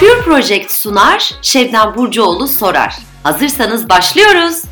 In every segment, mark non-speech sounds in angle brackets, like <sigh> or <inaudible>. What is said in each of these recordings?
Pure Project sunar, Şebnem Burcuoğlu sorar. Hazırsanız başlıyoruz.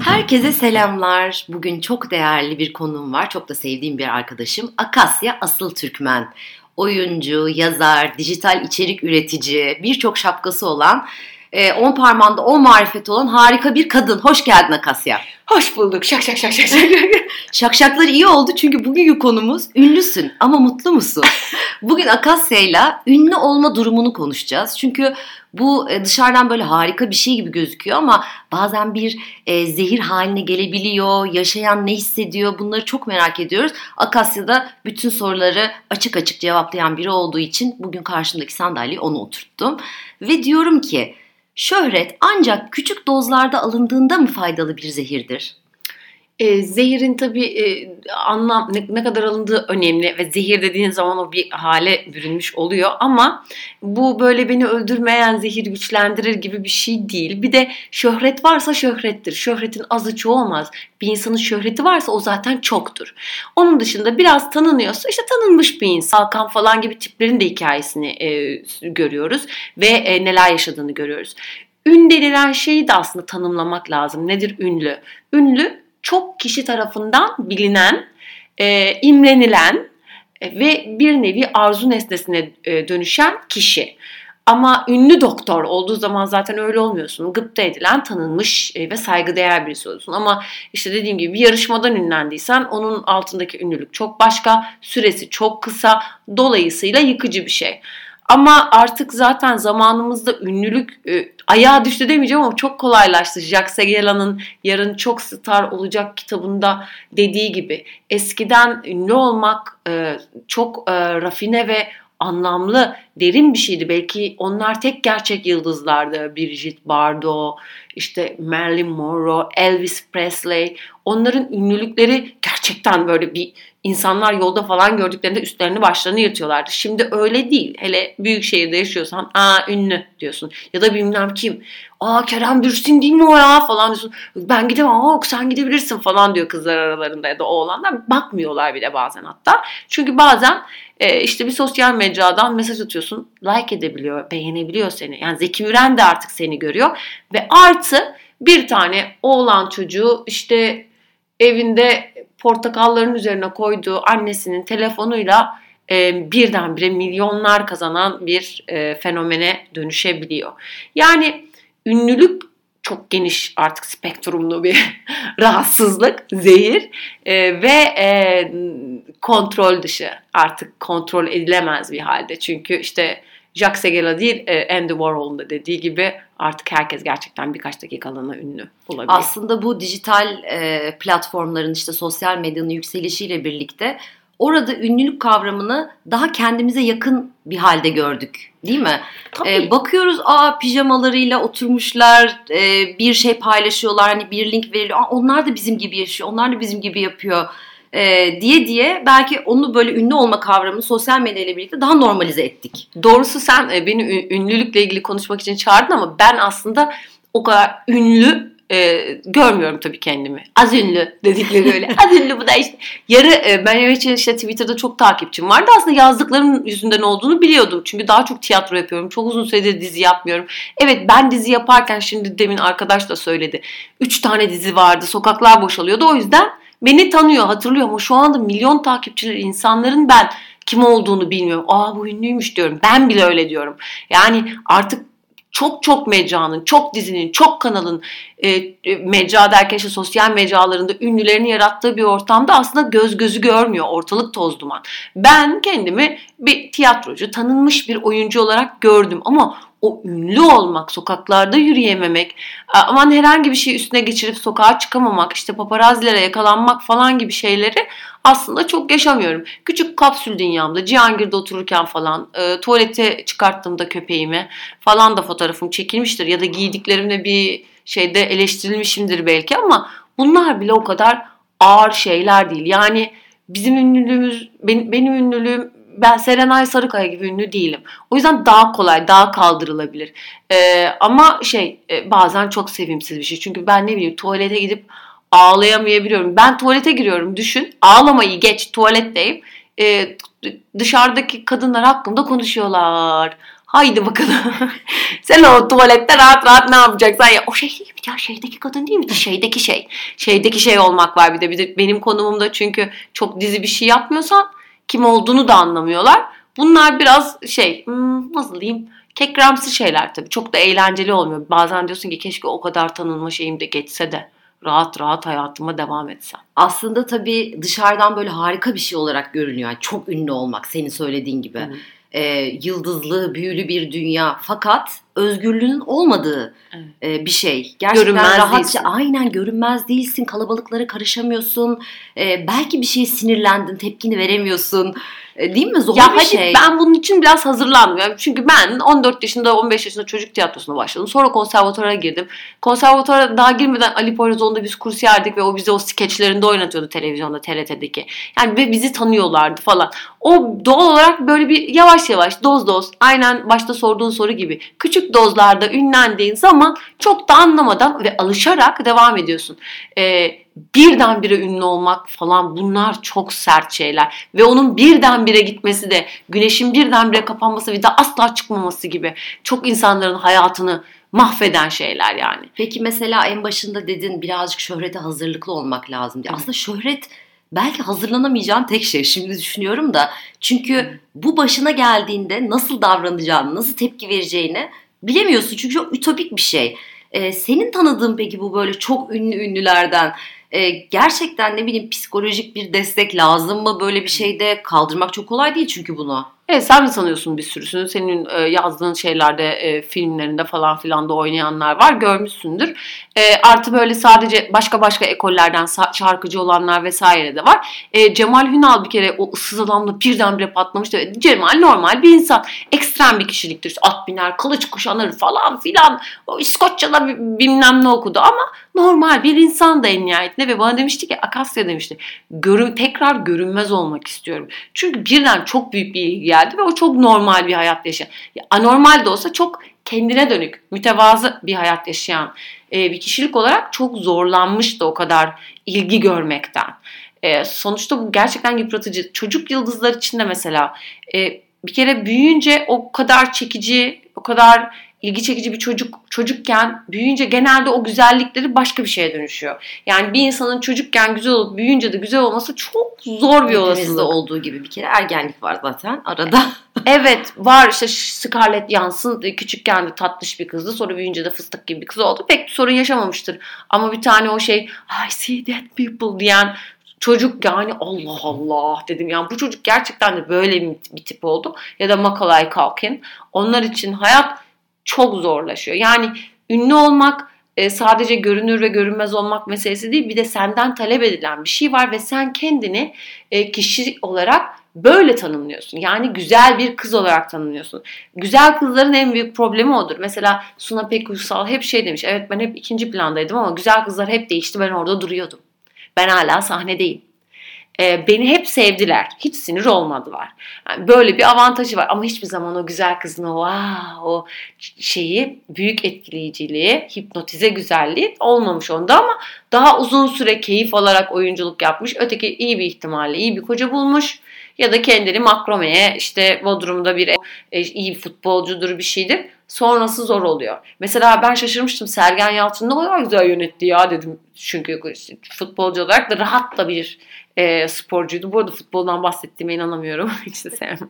Herkese selamlar. Bugün çok değerli bir konuğum var. Çok da sevdiğim bir arkadaşım. Akasya Asıl Türkmen. Oyuncu, yazar, dijital içerik üretici, birçok şapkası olan, e, on parmağında on marifet olan harika bir kadın. Hoş geldin Akasya. Hoş bulduk. Şak şak şak şak şak. <laughs> Şakşaklar iyi oldu çünkü bugünkü konumuz ünlüsün ama mutlu musun? <laughs> Bugün Akasya'yla ünlü olma durumunu konuşacağız. Çünkü bu e, dışarıdan böyle harika bir şey gibi gözüküyor ama bazen bir e, zehir haline gelebiliyor. Yaşayan ne hissediyor bunları çok merak ediyoruz. Akasya'da bütün soruları açık açık cevaplayan biri olduğu için bugün karşımdaki sandalyeyi onu oturttum. Ve diyorum ki şöhret ancak küçük dozlarda alındığında mı faydalı bir zehirdir? E, zehirin tabii e, anlam ne, ne kadar alındığı önemli ve zehir dediğin zaman o bir hale bürünmüş oluyor ama bu böyle beni öldürmeyen zehir güçlendirir gibi bir şey değil. Bir de şöhret varsa şöhrettir. Şöhretin azı çoğu olmaz. Bir insanın şöhreti varsa o zaten çoktur. Onun dışında biraz tanınıyorsa işte tanınmış bir insan. Hakan falan gibi tiplerin de hikayesini e, görüyoruz ve e, neler yaşadığını görüyoruz. Ün denilen şeyi de aslında tanımlamak lazım. Nedir ünlü? Ünlü çok kişi tarafından bilinen, e, imrenilen e, ve bir nevi arzu nesnesine e, dönüşen kişi. Ama ünlü doktor olduğu zaman zaten öyle olmuyorsun. Gıpta edilen, tanınmış e, ve saygıdeğer birisi oluyorsun. Ama işte dediğim gibi bir yarışmadan ünlendiysen onun altındaki ünlülük çok başka, süresi çok kısa, dolayısıyla yıkıcı bir şey. Ama artık zaten zamanımızda ünlülük e, ayağa düştü demeyeceğim ama çok kolaylaştı. Jacques Segela'nın Yarın Çok Star Olacak kitabında dediği gibi eskiden ünlü olmak e, çok e, rafine ve anlamlı, derin bir şeydi. Belki onlar tek gerçek yıldızlardı. Brigitte Bardot, işte Marilyn Monroe, Elvis Presley. Onların ünlülükleri gerçekten böyle bir insanlar yolda falan gördüklerinde üstlerini başlarını yırtıyorlardı. Şimdi öyle değil. Hele büyük şehirde yaşıyorsan aa ünlü diyorsun. Ya da bilmem kim. Aa Kerem Bürsin değil mi o ya falan diyorsun. Ben gidemem aa sen gidebilirsin falan diyor kızlar aralarında ya da oğlanlar. Bakmıyorlar bile bazen hatta. Çünkü bazen e, işte bir sosyal mecradan mesaj atıyorsun. Like edebiliyor, beğenebiliyor seni. Yani Zeki Müren de artık seni görüyor. Ve artı bir tane oğlan çocuğu işte evinde portakalların üzerine koyduğu annesinin telefonuyla e, birdenbire milyonlar kazanan bir e, fenomene dönüşebiliyor. Yani ünlülük çok geniş artık spektrumlu bir <laughs> rahatsızlık, zehir e, ve e, kontrol dışı artık kontrol edilemez bir halde. Çünkü işte Jacques Segela değil e, Andy Warhol'un da dediği gibi artık herkes gerçekten birkaç dakikalığına ünlü olabilir. Aslında bu dijital e, platformların işte sosyal medyanın yükselişiyle birlikte orada ünlülük kavramını daha kendimize yakın bir halde gördük. Değil mi? Tabii. Ee, bakıyoruz aa pijamalarıyla oturmuşlar e, bir şey paylaşıyorlar hani bir link veriliyor. Aa, onlar da bizim gibi yaşıyor onlar da bizim gibi yapıyor e, diye diye belki onu böyle ünlü olma kavramını sosyal medya ile birlikte daha normalize ettik. Doğrusu sen e, beni ünlülükle ilgili konuşmak için çağırdın ama ben aslında o kadar ünlü e, görmüyorum tabii kendimi. Az ünlü dedikleri öyle. Az ünlü bu da işte. Yarı e, ben evet işte Twitter'da çok takipçim vardı. Aslında yazdıklarım yüzünden olduğunu biliyordum. Çünkü daha çok tiyatro yapıyorum. Çok uzun süredir dizi yapmıyorum. Evet ben dizi yaparken şimdi demin arkadaş da söyledi. Üç tane dizi vardı. Sokaklar boşalıyordu. O yüzden beni tanıyor, hatırlıyor ama şu anda milyon takipçileri insanların ben kim olduğunu bilmiyorum. Aa bu ünlüymüş diyorum. Ben bile öyle diyorum. Yani artık çok çok mecranın, çok dizinin, çok kanalın e, e, mecra derken işte sosyal mecralarında ünlülerini yarattığı bir ortamda aslında göz gözü görmüyor. Ortalık toz duman. Ben kendimi bir tiyatrocu, tanınmış bir oyuncu olarak gördüm ama o ünlü olmak, sokaklarda yürüyememek, aman herhangi bir şey üstüne geçirip sokağa çıkamamak, işte paparazilere yakalanmak falan gibi şeyleri aslında çok yaşamıyorum. Küçük kapsül dünyamda Cihangir'de otururken falan e, tuvalete çıkarttığımda köpeğimi falan da fotoğrafım çekilmiştir ya da giydiklerimde bir şeyde eleştirilmişimdir belki ama bunlar bile o kadar ağır şeyler değil. Yani bizim ünlülüğümüz, benim, benim ünlülüğüm ben Serenay Sarıkaya gibi ünlü değilim. O yüzden daha kolay, daha kaldırılabilir. Ee, ama şey e, bazen çok sevimsiz bir şey. Çünkü ben ne bileyim tuvalete gidip ağlayamayabiliyorum. Ben tuvalete giriyorum düşün. Ağlamayı geç tuvaletteyim. e, dışarıdaki kadınlar hakkında konuşuyorlar. Haydi bakalım. <laughs> Sen o tuvalette rahat rahat ne yapacaksan ya. O şey değil mi ya şeydeki kadın değil mi? Şeydeki şey. Şeydeki şey olmak var bir de. Bir de benim konumumda çünkü çok dizi bir şey yapmıyorsan kim olduğunu da anlamıyorlar. Bunlar biraz şey hmm, nasıl diyeyim kekremsi şeyler tabii. Çok da eğlenceli olmuyor. Bazen diyorsun ki keşke o kadar tanınma şeyim de geçse de rahat rahat hayatıma devam etsem. Aslında tabii dışarıdan böyle harika bir şey olarak görünüyor. Yani çok ünlü olmak senin söylediğin gibi. Hı e, yıldızlı, büyülü bir dünya. Fakat özgürlüğünün olmadığı evet. e, bir şey. Gerçekten görünmez rahatça değilsin. aynen görünmez değilsin. Kalabalıklara karışamıyorsun. E, belki bir şeye sinirlendin, tepkini veremiyorsun. E, değil mi? Zor ya bir hadi şey. Ben bunun için biraz hazırlanmıyorum. Çünkü ben 14 yaşında 15 yaşında çocuk tiyatrosuna başladım. Sonra konservatuara girdim. Konservatuara daha girmeden Ali Poyrazoğlu'nda biz kursiyerdik ve o bizi o skeçlerinde oynatıyordu televizyonda TRT'deki. Yani bizi tanıyorlardı falan. O doğal olarak böyle bir yavaş yavaş doz doz aynen başta sorduğun soru gibi küçük dozlarda ünlendiğin zaman çok da anlamadan ve alışarak devam ediyorsun. Ee, birdenbire ünlü olmak falan bunlar çok sert şeyler. Ve onun birdenbire gitmesi de güneşin birdenbire kapanması ve de asla çıkmaması gibi çok insanların hayatını mahveden şeyler yani. Peki mesela en başında dedin birazcık şöhrete hazırlıklı olmak lazım diye. Aslında şöhret belki hazırlanamayacağın tek şey şimdi düşünüyorum da. Çünkü bu başına geldiğinde nasıl davranacağını, nasıl tepki vereceğini bilemiyorsun. Çünkü çok ütopik bir şey. Ee, senin tanıdığın peki bu böyle çok ünlü ünlülerden e, gerçekten ne bileyim psikolojik bir destek lazım mı böyle bir şeyde kaldırmak çok kolay değil çünkü bunu. Evet sen mi sanıyorsun bir sürüsünü? Senin e, yazdığın şeylerde, e, filmlerinde falan filan da oynayanlar var. Görmüşsündür. E, artı böyle sadece başka başka ekollerden şarkıcı olanlar vesaire de var. E, Cemal Hünal bir kere o ıssız adamla birdenbire patlamıştı. Cemal normal bir insan. Ekstrem bir kişiliktir. At biner, kılıç kuşanır falan filan. O İskoçya'da bilmem ne okudu ama normal bir insan da en nihayetinde ve bana demişti ki Akasya demişti. Görün, tekrar görünmez olmak istiyorum. Çünkü birden çok büyük bir ilgi geldi ve o çok normal bir hayat yaşayan. Anormal de olsa çok kendine dönük, mütevazı bir hayat yaşayan e, bir kişilik olarak çok zorlanmıştı o kadar ilgi görmekten. E, sonuçta bu gerçekten yıpratıcı. Çocuk yıldızlar için de mesela e, bir kere büyüyünce o kadar çekici, o kadar ilgi çekici bir çocuk çocukken büyüyünce genelde o güzellikleri başka bir şeye dönüşüyor. Yani bir insanın çocukken güzel olup büyüyünce de güzel olması çok zor bir olasılık. olduğu gibi bir kere ergenlik var zaten arada. <laughs> evet var işte Scarlett Johansson küçükken de tatlış bir kızdı sonra büyüyünce de fıstık gibi bir kız oldu. Pek bir sorun yaşamamıştır. Ama bir tane o şey I see dead people diyen çocuk yani Allah Allah dedim yani bu çocuk gerçekten de böyle bir, bir tip oldu. Ya da Macaulay Culkin. Onlar için hayat çok zorlaşıyor. Yani ünlü olmak e, sadece görünür ve görünmez olmak meselesi değil bir de senden talep edilen bir şey var ve sen kendini e, kişi olarak böyle tanımlıyorsun. Yani güzel bir kız olarak tanımlıyorsun. Güzel kızların en büyük problemi odur. Mesela Suna Pek Uysal hep şey demiş. Evet ben hep ikinci plandaydım ama güzel kızlar hep değişti. Ben orada duruyordum. Ben hala sahnedeyim e, beni hep sevdiler. Hiç sinir olmadılar. Yani böyle bir avantajı var. Ama hiçbir zaman o güzel kızın o, wow, o şeyi, büyük etkileyiciliği, hipnotize güzelliği olmamış onda ama daha uzun süre keyif alarak oyunculuk yapmış. Öteki iyi bir ihtimalle iyi bir koca bulmuş. Ya da kendini makromeye işte Bodrum'da bir e, iyi futbolcudur bir şeydir. Sonrası zor oluyor. Mesela ben şaşırmıştım Sergen Yalçın ne kadar güzel yönetti ya dedim. Çünkü futbolcu olarak da rahat da bir e, sporcuydu. Bu arada futboldan bahsettiğime inanamıyorum. <laughs> Hiç de sevmem.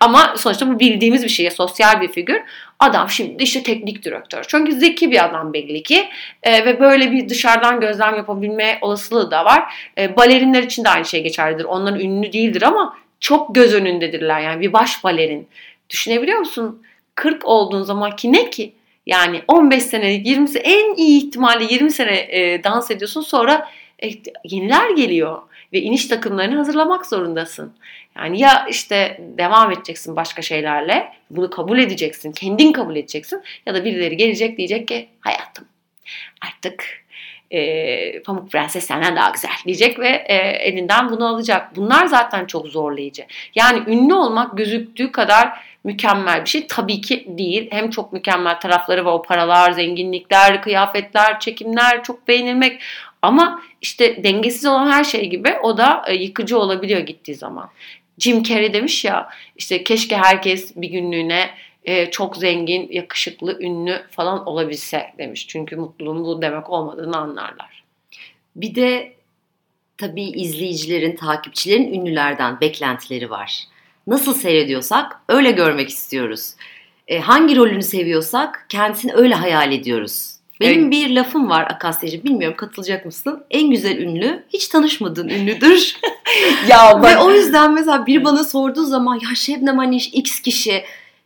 Ama sonuçta bu bildiğimiz bir şey. Sosyal bir figür. Adam şimdi işte teknik direktör. Çünkü zeki bir adam belli ki. E, ve böyle bir dışarıdan gözlem yapabilme olasılığı da var. E, balerinler için de aynı şey geçerlidir. Onların ünlü değildir ama çok göz önündedirler. Yani bir baş balerin. Düşünebiliyor musun? 40 olduğun zaman ki ne ki? Yani 15 senelik 20 sene en iyi ihtimalle 20 sene e, dans ediyorsun sonra e, yeniler geliyor ve iniş takımlarını hazırlamak zorundasın. Yani ya işte devam edeceksin başka şeylerle, bunu kabul edeceksin, kendin kabul edeceksin ya da birileri gelecek diyecek ki hayatım artık e, Pamuk Prenses senden daha güzel diyecek ve e, elinden bunu alacak. Bunlar zaten çok zorlayıcı. Yani ünlü olmak gözüktüğü kadar mükemmel bir şey tabii ki değil. Hem çok mükemmel tarafları ve o paralar, zenginlikler, kıyafetler, çekimler çok beğenilmek ama işte dengesiz olan her şey gibi o da e, yıkıcı olabiliyor gittiği zaman. Jim Carrey demiş ya işte keşke herkes bir günlüğüne e, çok zengin, yakışıklı, ünlü falan olabilse demiş. Çünkü mutluluğun bu demek olmadığını anlarlar. Bir de tabii izleyicilerin, takipçilerin ünlülerden beklentileri var. Nasıl seyrediyorsak öyle görmek istiyoruz. E, hangi rolünü seviyorsak kendisini öyle hayal ediyoruz. Benim evet. bir lafım var Akasya'cığım bilmiyorum katılacak mısın? En güzel ünlü hiç tanışmadığın ünlüdür. <laughs> ya bak... Ve o yüzden mesela biri bana sorduğu zaman ya Şebnem hani X kişi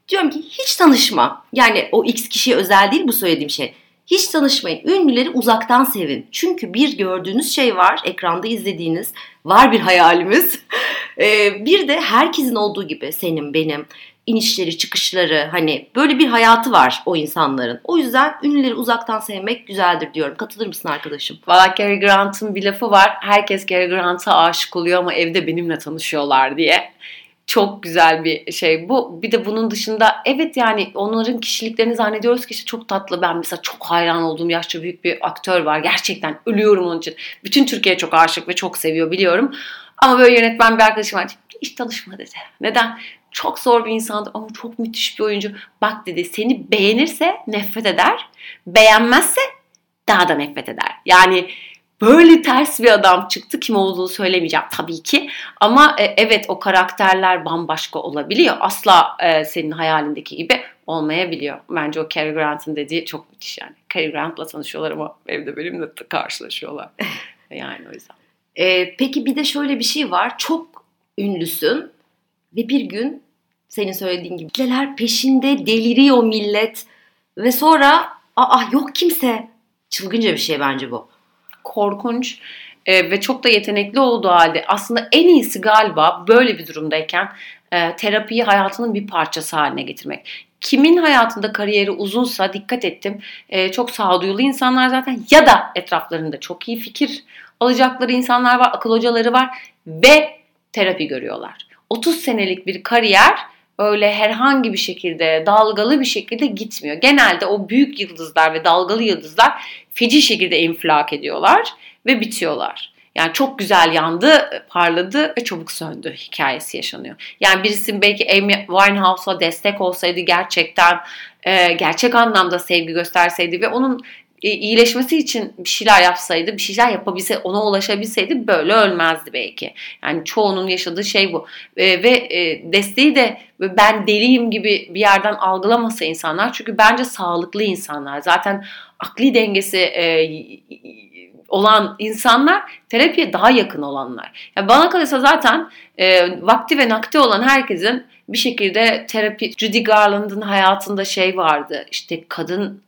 diyorum ki hiç tanışma. Yani o X kişiye özel değil bu söylediğim şey. Hiç tanışmayın. Ünlüleri uzaktan sevin. Çünkü bir gördüğünüz şey var. Ekranda izlediğiniz. Var bir hayalimiz. <laughs> Ee, bir de herkesin olduğu gibi senin, benim inişleri, çıkışları hani böyle bir hayatı var o insanların. O yüzden ünlüleri uzaktan sevmek güzeldir diyorum. Katılır mısın arkadaşım? Valla Cary Grant'ın bir lafı var. Herkes Cary Grant'a aşık oluyor ama evde benimle tanışıyorlar diye çok güzel bir şey bu. Bir de bunun dışında evet yani onların kişiliklerini zannediyoruz ki işte çok tatlı. Ben mesela çok hayran olduğum yaşça büyük bir aktör var. Gerçekten ölüyorum onun için. Bütün Türkiye çok aşık ve çok seviyor biliyorum. Ama böyle yönetmen bir arkadaşım var. Hiç tanışma dedi. Neden? Çok zor bir insandı ama çok müthiş bir oyuncu. Bak dedi seni beğenirse nefret eder. Beğenmezse daha da nefret eder. Yani böyle ters bir adam çıktı. Kim olduğunu söylemeyeceğim tabii ki. Ama e, evet o karakterler bambaşka olabiliyor. Asla e, senin hayalindeki gibi olmayabiliyor. Bence o Cary Grant'ın dediği çok müthiş yani. Cary Grant'la tanışıyorlar ama evde benimle karşılaşıyorlar. <laughs> yani o yüzden. E, peki bir de şöyle bir şey var. Çok ünlüsün ve bir gün senin söylediğin gibi kitleler peşinde deliriyor millet ve sonra aa yok kimse. Çılgınca bir şey bence bu korkunç e, ve çok da yetenekli olduğu halde aslında en iyisi galiba böyle bir durumdayken e, terapiyi hayatının bir parçası haline getirmek. Kimin hayatında kariyeri uzunsa dikkat ettim e, çok sağduyulu insanlar zaten ya da etraflarında çok iyi fikir alacakları insanlar var, akıl hocaları var ve terapi görüyorlar. 30 senelik bir kariyer öyle herhangi bir şekilde dalgalı bir şekilde gitmiyor. Genelde o büyük yıldızlar ve dalgalı yıldızlar feci şekilde infilak ediyorlar ve bitiyorlar. Yani çok güzel yandı, parladı ve çabuk söndü hikayesi yaşanıyor. Yani birisi belki Amy Winehouse'a destek olsaydı gerçekten e, gerçek anlamda sevgi gösterseydi ve onun e, iyileşmesi için bir şeyler yapsaydı, bir şeyler yapabilse, ona ulaşabilseydi böyle ölmezdi belki. Yani çoğunun yaşadığı şey bu. E, ve e, desteği de ben deliyim gibi bir yerden algılamasa insanlar. Çünkü bence sağlıklı insanlar. Zaten akli dengesi e, olan insanlar terapiye daha yakın olanlar. Yani bana kalırsa zaten e, vakti ve nakti olan herkesin bir şekilde terapi Judy Garland'ın hayatında şey vardı. İşte kadın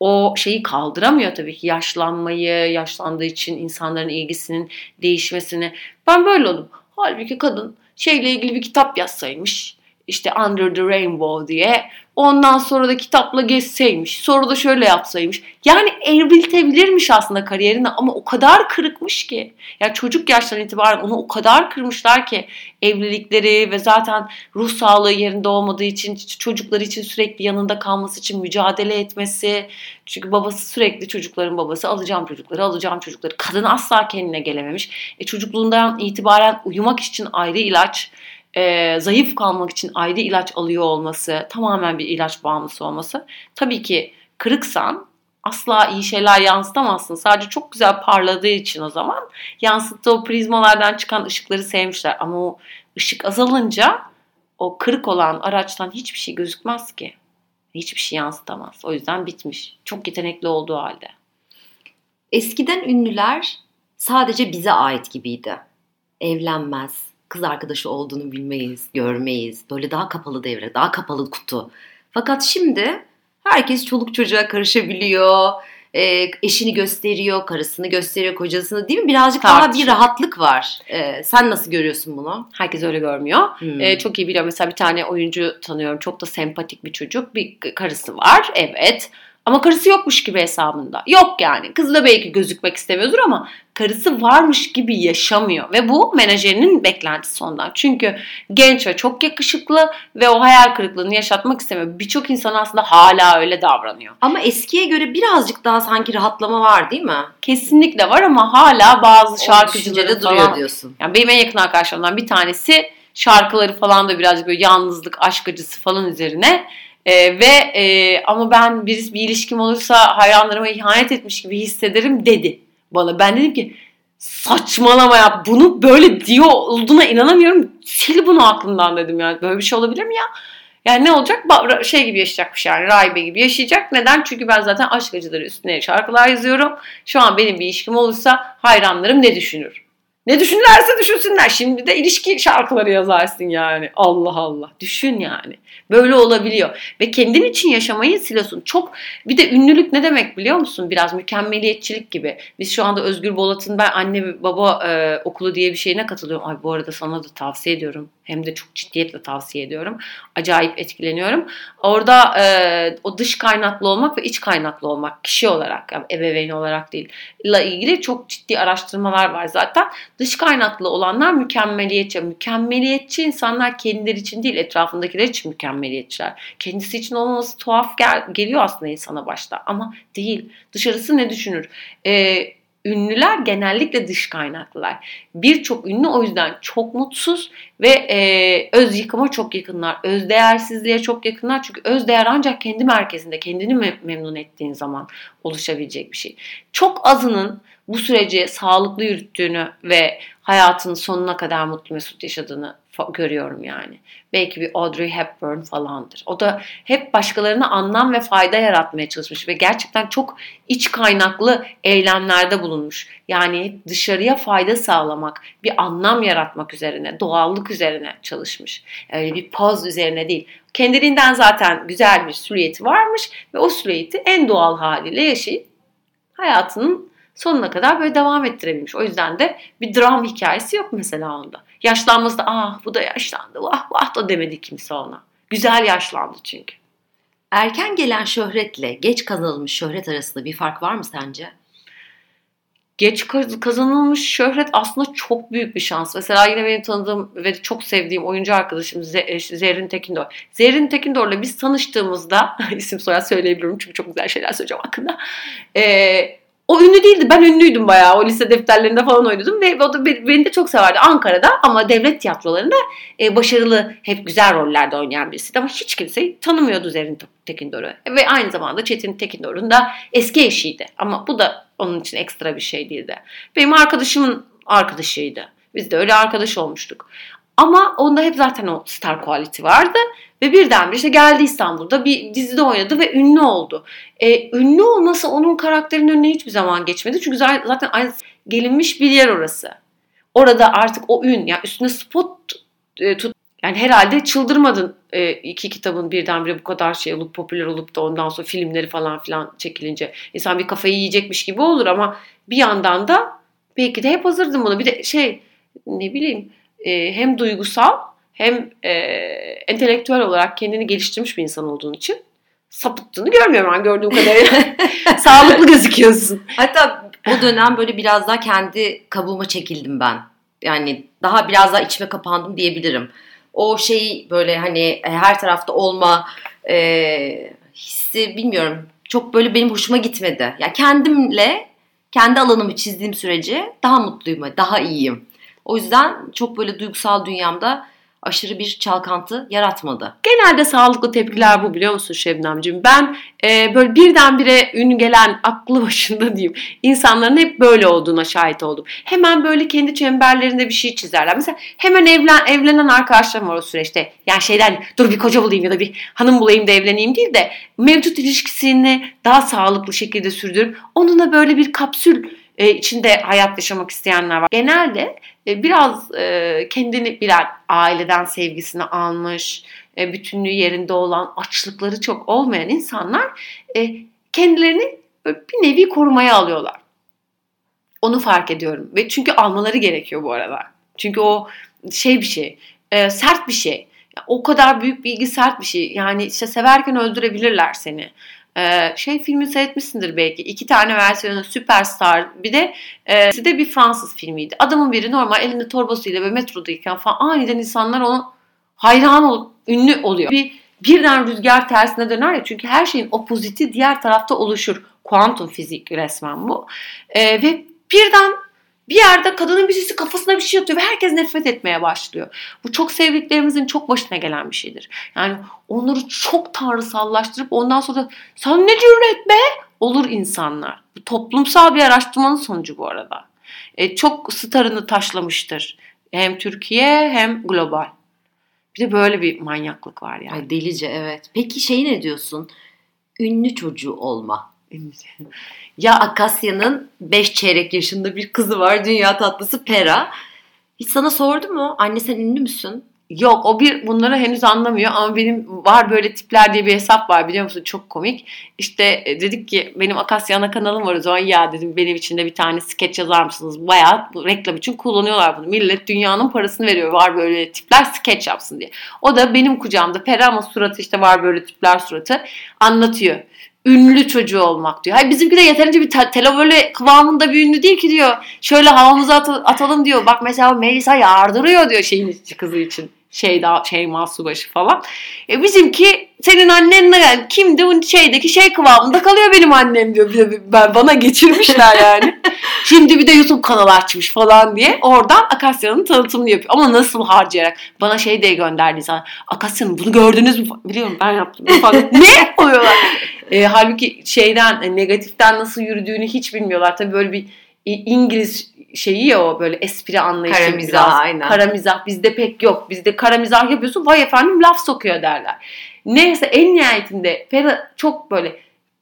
o şeyi kaldıramıyor tabii ki yaşlanmayı, yaşlandığı için insanların ilgisinin değişmesini. Ben böyle oldum. Halbuki kadın şeyle ilgili bir kitap yazsaymış işte Under the Rainbow diye. Ondan sonra da kitapla gezseymiş. Sonra da şöyle yapsaymış. Yani evriltebilirmiş aslında kariyerini ama o kadar kırıkmış ki. Yani çocuk yaştan itibaren onu o kadar kırmışlar ki evlilikleri ve zaten ruh sağlığı yerinde olmadığı için çocukları için sürekli yanında kalması için mücadele etmesi. Çünkü babası sürekli çocukların babası alacağım çocukları alacağım çocukları. Kadın asla kendine gelememiş. E çocukluğundan itibaren uyumak için ayrı ilaç e, zayıf kalmak için ayrı ilaç alıyor olması, tamamen bir ilaç bağımlısı olması. Tabii ki kırıksan asla iyi şeyler yansıtamazsın. Sadece çok güzel parladığı için o zaman yansıttığı o prizmalardan çıkan ışıkları sevmişler. Ama o ışık azalınca o kırık olan araçtan hiçbir şey gözükmez ki. Hiçbir şey yansıtamaz. O yüzden bitmiş. Çok yetenekli olduğu halde. Eskiden ünlüler sadece bize ait gibiydi. Evlenmez, kız arkadaşı olduğunu bilmeyiz, görmeyiz. Böyle daha kapalı devre, daha kapalı kutu. Fakat şimdi herkes çoluk çocuğa karışabiliyor. E, eşini gösteriyor, karısını gösteriyor, kocasını değil mi? Birazcık Tartışma. daha bir rahatlık var. E, sen nasıl görüyorsun bunu? Herkes öyle görmüyor. Hmm. E, çok iyi biliyor. Mesela bir tane oyuncu tanıyorum. Çok da sempatik bir çocuk. Bir karısı var. Evet. Ama karısı yokmuş gibi hesabında. Yok yani. Kız da belki gözükmek istemiyordur ama karısı varmış gibi yaşamıyor. Ve bu menajerinin beklentisi ondan. Çünkü genç ve çok yakışıklı ve o hayal kırıklığını yaşatmak istemiyor. Birçok insan aslında hala öyle davranıyor. Ama eskiye göre birazcık daha sanki rahatlama var değil mi? Kesinlikle var ama hala bazı şarkıcıları duruyor falan. diyorsun. Yani benim en yakın arkadaşlarımdan bir tanesi Şarkıları falan da birazcık böyle yalnızlık, aşk acısı falan üzerine. Ee, ve e, ama ben bir, bir ilişkim olursa hayranlarıma ihanet etmiş gibi hissederim dedi bana. Ben dedim ki saçmalama ya bunu böyle diyor olduğuna inanamıyorum. Sil bunu aklından dedim yani. Böyle bir şey olabilir mi ya? Yani ne olacak? Şey gibi yaşayacakmış yani. Rahibe gibi yaşayacak. Neden? Çünkü ben zaten aşk acıları üstüne şarkılar yazıyorum. Şu an benim bir ilişkim olursa hayranlarım ne düşünür? Ne düşünürlerse düşünsünler. Şimdi de ilişki şarkıları yazarsın yani. Allah Allah. Düşün yani. Böyle olabiliyor. Ve kendin için yaşamayı siliyorsun. Çok bir de ünlülük ne demek biliyor musun? Biraz mükemmeliyetçilik gibi. Biz şu anda Özgür Bolat'ın ben anne baba e, okulu diye bir şeyine katılıyorum. Ay bu arada sana da tavsiye ediyorum. Hem de çok ciddiyetle tavsiye ediyorum. Acayip etkileniyorum. Orada e, o dış kaynaklı olmak ve iç kaynaklı olmak kişi olarak yani ebeveyn olarak değil ile ilgili çok ciddi araştırmalar var zaten. Dış kaynaklı olanlar mükemmeliyetçi. Mükemmeliyetçi insanlar kendileri için değil etrafındakiler için mükemmeliyetçiler. Kendisi için olmaması tuhaf gel- geliyor aslında insana başta ama değil. Dışarısı ne düşünür? Eee ünlüler genellikle dış kaynaklılar. Birçok ünlü o yüzden çok mutsuz ve e, öz yıkıma çok yakınlar. Öz değersizliğe çok yakınlar. Çünkü öz değer ancak kendi merkezinde kendini memnun ettiğin zaman oluşabilecek bir şey. Çok azının bu süreci sağlıklı yürüttüğünü ve hayatının sonuna kadar mutlu mesut yaşadığını görüyorum yani. Belki bir Audrey Hepburn falandır. O da hep başkalarına anlam ve fayda yaratmaya çalışmış ve gerçekten çok iç kaynaklı eylemlerde bulunmuş. Yani dışarıya fayda sağlamak, bir anlam yaratmak üzerine, doğallık üzerine çalışmış. Öyle bir poz üzerine değil. Kendiliğinden zaten güzel bir silüeti varmış ve o silüeti en doğal haliyle yaşayıp hayatının sonuna kadar böyle devam ettirebilmiş. O yüzden de bir dram hikayesi yok mesela onda. Yaşlanması da ah bu da yaşlandı vah vah da demedi kimse ona. Güzel yaşlandı çünkü. Erken gelen şöhretle geç kazanılmış şöhret arasında bir fark var mı sence? Geç kazanılmış şöhret aslında çok büyük bir şans. Mesela yine benim tanıdığım ve çok sevdiğim oyuncu arkadaşım e, Zerrin Tekindor. Zerrin Tekindor'la biz tanıştığımızda <laughs> isim soyad söyleyebilirim çünkü çok güzel şeyler söyleyeceğim hakkında. Ee, o ünlü değildi. Ben ünlüydüm bayağı. O lise defterlerinde falan oynadım ve o da beni de çok severdi Ankara'da ama devlet tiyatrolarında e, başarılı, hep güzel rollerde oynayan birisiydi ama hiç kimseyi tanımıyordu Zerrin Tekindor'u. Ve aynı zamanda Çetin Tekindor'un da eski eşiydi. Ama bu da onun için ekstra bir şey değildi. Benim arkadaşımın arkadaşıydı. Biz de öyle arkadaş olmuştuk. Ama onda hep zaten o star quality vardı. Ve birdenbire işte geldi İstanbul'da bir dizide oynadı ve ünlü oldu. E, ünlü olması onun karakterinin önüne hiçbir zaman geçmedi. Çünkü zaten gelinmiş bir yer orası. Orada artık o ün yani üstüne spot e, tut yani herhalde çıldırmadın e, iki kitabın birdenbire bu kadar şey olup popüler olup da ondan sonra filmleri falan filan çekilince insan bir kafayı yiyecekmiş gibi olur ama bir yandan da belki de hep hazırdım bunu. Bir de şey ne bileyim e, hem duygusal hem e, entelektüel olarak kendini geliştirmiş bir insan olduğun için sapıttığını görmüyorum ben gördüğüm kadarıyla. <laughs> Sağlıklı gözüküyorsun. Hatta o dönem böyle biraz daha kendi kabuğuma çekildim ben. Yani daha biraz daha içime kapandım diyebilirim. O şey böyle hani e, her tarafta olma e, hissi bilmiyorum. Çok böyle benim hoşuma gitmedi. Ya yani kendimle kendi alanımı çizdiğim sürece daha mutluyum, daha iyiyim. O yüzden çok böyle duygusal dünyamda aşırı bir çalkantı yaratmadı. Genelde sağlıklı tepkiler bu biliyor musun Şebnemciğim? Ben e, böyle birdenbire ün gelen aklı başında diyeyim insanların hep böyle olduğuna şahit oldum. Hemen böyle kendi çemberlerinde bir şey çizerler. Mesela hemen evlen, evlenen arkadaşlarım var o süreçte. Yani şeyden dur bir koca bulayım ya da bir hanım bulayım da evleneyim değil de mevcut ilişkisini daha sağlıklı şekilde sürdürüp onunla böyle bir kapsül e, içinde hayat yaşamak isteyenler var. Genelde e, biraz e, kendini bilen aileden sevgisini almış, e, bütünlüğü yerinde olan, açlıkları çok olmayan insanlar e, kendilerini bir nevi korumaya alıyorlar. Onu fark ediyorum ve çünkü almaları gerekiyor bu arada. Çünkü o şey bir şey, e, sert bir şey. O kadar büyük bir ilgi sert bir şey. Yani işte severken öldürebilirler seni. Ee, şey filmi seyretmişsindir belki. İki tane versiyonu Superstar bir de e, de bir Fransız filmiydi. Adamın biri normal elinde torbasıyla ve metrodayken falan aniden insanlar onu hayran olup ünlü oluyor. Bir birden rüzgar tersine döner ya çünkü her şeyin opoziti diğer tarafta oluşur. Kuantum fizik resmen bu. Ee, ve birden Bir yerde kadının birisi kafasına bir şey atıyor ve herkes nefret etmeye başlıyor. Bu çok sevdiklerimizin çok başına gelen bir şeydir. Yani onları çok tanrısallaştırıp ondan sonra sen ne cüret be olur insanlar. Bu toplumsal bir araştırmanın sonucu bu arada. E, çok starını taşlamıştır. Hem Türkiye hem global. Bir de böyle bir manyaklık var yani. Ay delice evet. Peki şey ne diyorsun? Ünlü çocuğu olma. Ya Akasya'nın 5 çeyrek yaşında bir kızı var. Dünya tatlısı Pera. Hiç sana sordu mu? Anne sen ünlü müsün? Yok o bir bunları henüz anlamıyor ama benim var böyle tipler diye bir hesap var biliyor musun çok komik. İşte e, dedik ki benim Akasya ana kanalım var o zaman ya dedim benim için de bir tane skeç yazar mısınız? Bayağı reklam için kullanıyorlar bunu. Millet dünyanın parasını veriyor var böyle tipler skeç yapsın diye. O da benim kucağımda peri ama suratı işte var böyle tipler suratı anlatıyor ünlü çocuğu olmak diyor. Hayır bizimki de yeterince bir te- televole kıvamında bir ünlü değil ki diyor. Şöyle havamıza at- atalım diyor. Bak mesela Melisa yardırıyor diyor şeyin kızı için. Şey daha şey Masubaşı falan. E bizimki senin annenle yani kimdi bu şeydeki şey kıvamında kalıyor benim annem diyor. De ben bana geçirmişler yani. <laughs> Şimdi bir de YouTube kanalı açmış falan diye. Oradan Akasya'nın tanıtımını yapıyor. Ama nasıl harcayarak. Bana şey diye gönderdi sana. Akasya'nın bunu gördünüz mü? Biliyorum ben yaptım falan. <laughs> ne? Oluyorlar. E, halbuki şeyden e, negatiften nasıl yürüdüğünü hiç bilmiyorlar. Tabii böyle bir İngiliz şeyi ya o böyle espri anlayışı kara mizah, biraz. Aynen. Kara mizah bizde pek yok. Bizde kara mizah yapıyorsun vay efendim laf sokuyor derler. Neyse en nihayetinde Fera çok böyle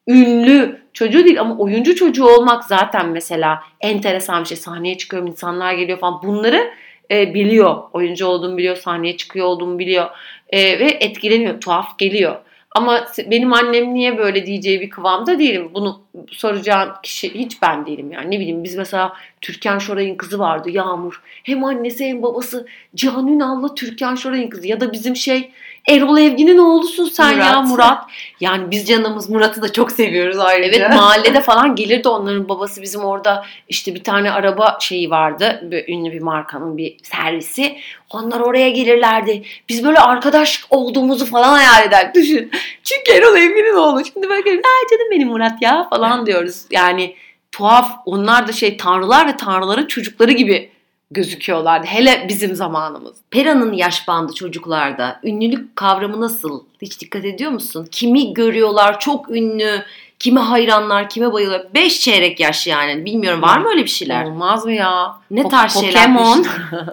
ünlü çocuğu değil ama oyuncu çocuğu olmak zaten mesela enteresan bir şey. Sahneye çıkıyorum insanlar geliyor falan bunları e, biliyor. Oyuncu olduğumu biliyor, sahneye çıkıyor olduğumu biliyor e, ve etkileniyor. Tuhaf geliyor. Ama benim annem niye böyle diyeceği bir kıvamda değilim. Bunu soracağın kişi hiç ben değilim yani. Ne bileyim biz mesela Türkan Şoray'ın kızı vardı Yağmur. Hem annesi hem babası Can Ünal'la Türkan Şoray'ın kızı. Ya da bizim şey Erol Evgin'in oğlusun sen Murat. ya Murat. Yani biz canımız Murat'ı da çok seviyoruz ayrıca. Evet mahallede falan gelirdi onların babası bizim orada işte bir tane araba şeyi vardı. Ünlü bir markanın bir servisi. Onlar oraya gelirlerdi. Biz böyle arkadaş olduğumuzu falan hayal ederdik. <laughs> Düşün. Çünkü Erol Evgin'in oğlu. Şimdi böyle ay canım benim Murat ya falan diyoruz. Yani tuhaf onlar da şey tanrılar ve tanrıların çocukları gibi gözüküyorlardı. Hele bizim zamanımız. Pera'nın yaş bandı çocuklarda ünlülük kavramı nasıl? Hiç dikkat ediyor musun? Kimi görüyorlar çok ünlü, kime hayranlar, kime bayılıyor. Beş çeyrek yaş yani. Bilmiyorum var mı öyle bir şeyler? Olmaz mı ya? Ne tarz po- şeyler? Pokemon.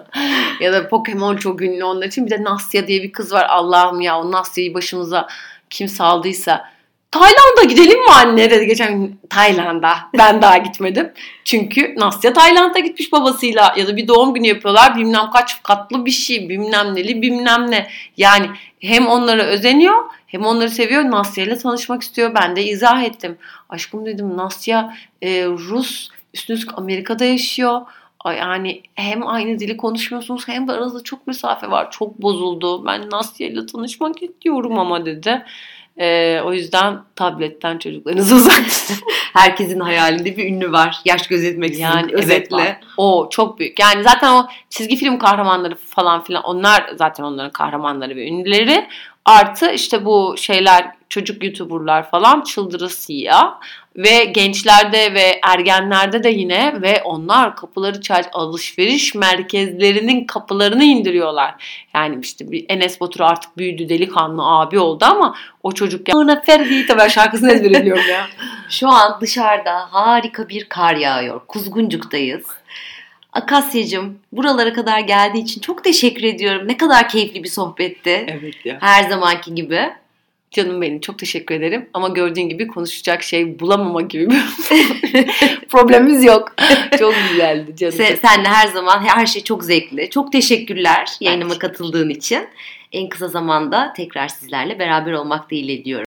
<laughs> ya da Pokemon çok ünlü onlar için. Bir de Nasya diye bir kız var. Allah'ım ya o Nasya'yı başımıza kim saldıysa Tayland'a gidelim mi anne dedi geçen gün Tayland'a. Ben daha gitmedim. Çünkü Nasya Tayland'a gitmiş babasıyla ya da bir doğum günü yapıyorlar. Bilmem kaç katlı bir şey bilmem neli bilmem ne. Yani hem onlara özeniyor hem onları seviyor. Nasya ile tanışmak istiyor. Ben de izah ettim. Aşkım dedim Nasya e, Rus üstüne Amerika'da yaşıyor. Yani hem aynı dili konuşmuyorsunuz hem de aranızda çok mesafe var. Çok bozuldu. Ben Nasya ile tanışmak istiyorum ama dedi. Ee, o yüzden tabletten çocuklarınızı <laughs> uzak Herkesin hayalinde bir ünlü var. Yaş gözetmek için yani, özetle. Evet, o çok büyük. Yani zaten o çizgi film kahramanları falan filan onlar zaten onların kahramanları ve ünlüleri. Artı işte bu şeyler çocuk youtuberlar falan çıldırısıya ve gençlerde ve ergenlerde de yine ve onlar kapıları çal alışveriş merkezlerinin kapılarını indiriyorlar. Yani işte bir Enes Batur artık büyüdü delikanlı abi oldu ama o çocuk ya Ferdi ben şarkısını ezberliyorum ya. <laughs> Şu an dışarıda harika bir kar yağıyor. Kuzguncuk'tayız. Akasya'cığım buralara kadar geldiği için çok teşekkür ediyorum. Ne kadar keyifli bir sohbetti. Evet ya. Her zamanki gibi. Canım benim çok teşekkür ederim. Ama gördüğün gibi konuşacak şey bulamama gibi bir <laughs> problemimiz yok. <laughs> çok güzeldi canım. Sen, senle her zaman her şey çok zevkli. Çok teşekkürler yayınıma katıldığın için. En kısa zamanda tekrar sizlerle beraber olmak dileğiyle diyorum.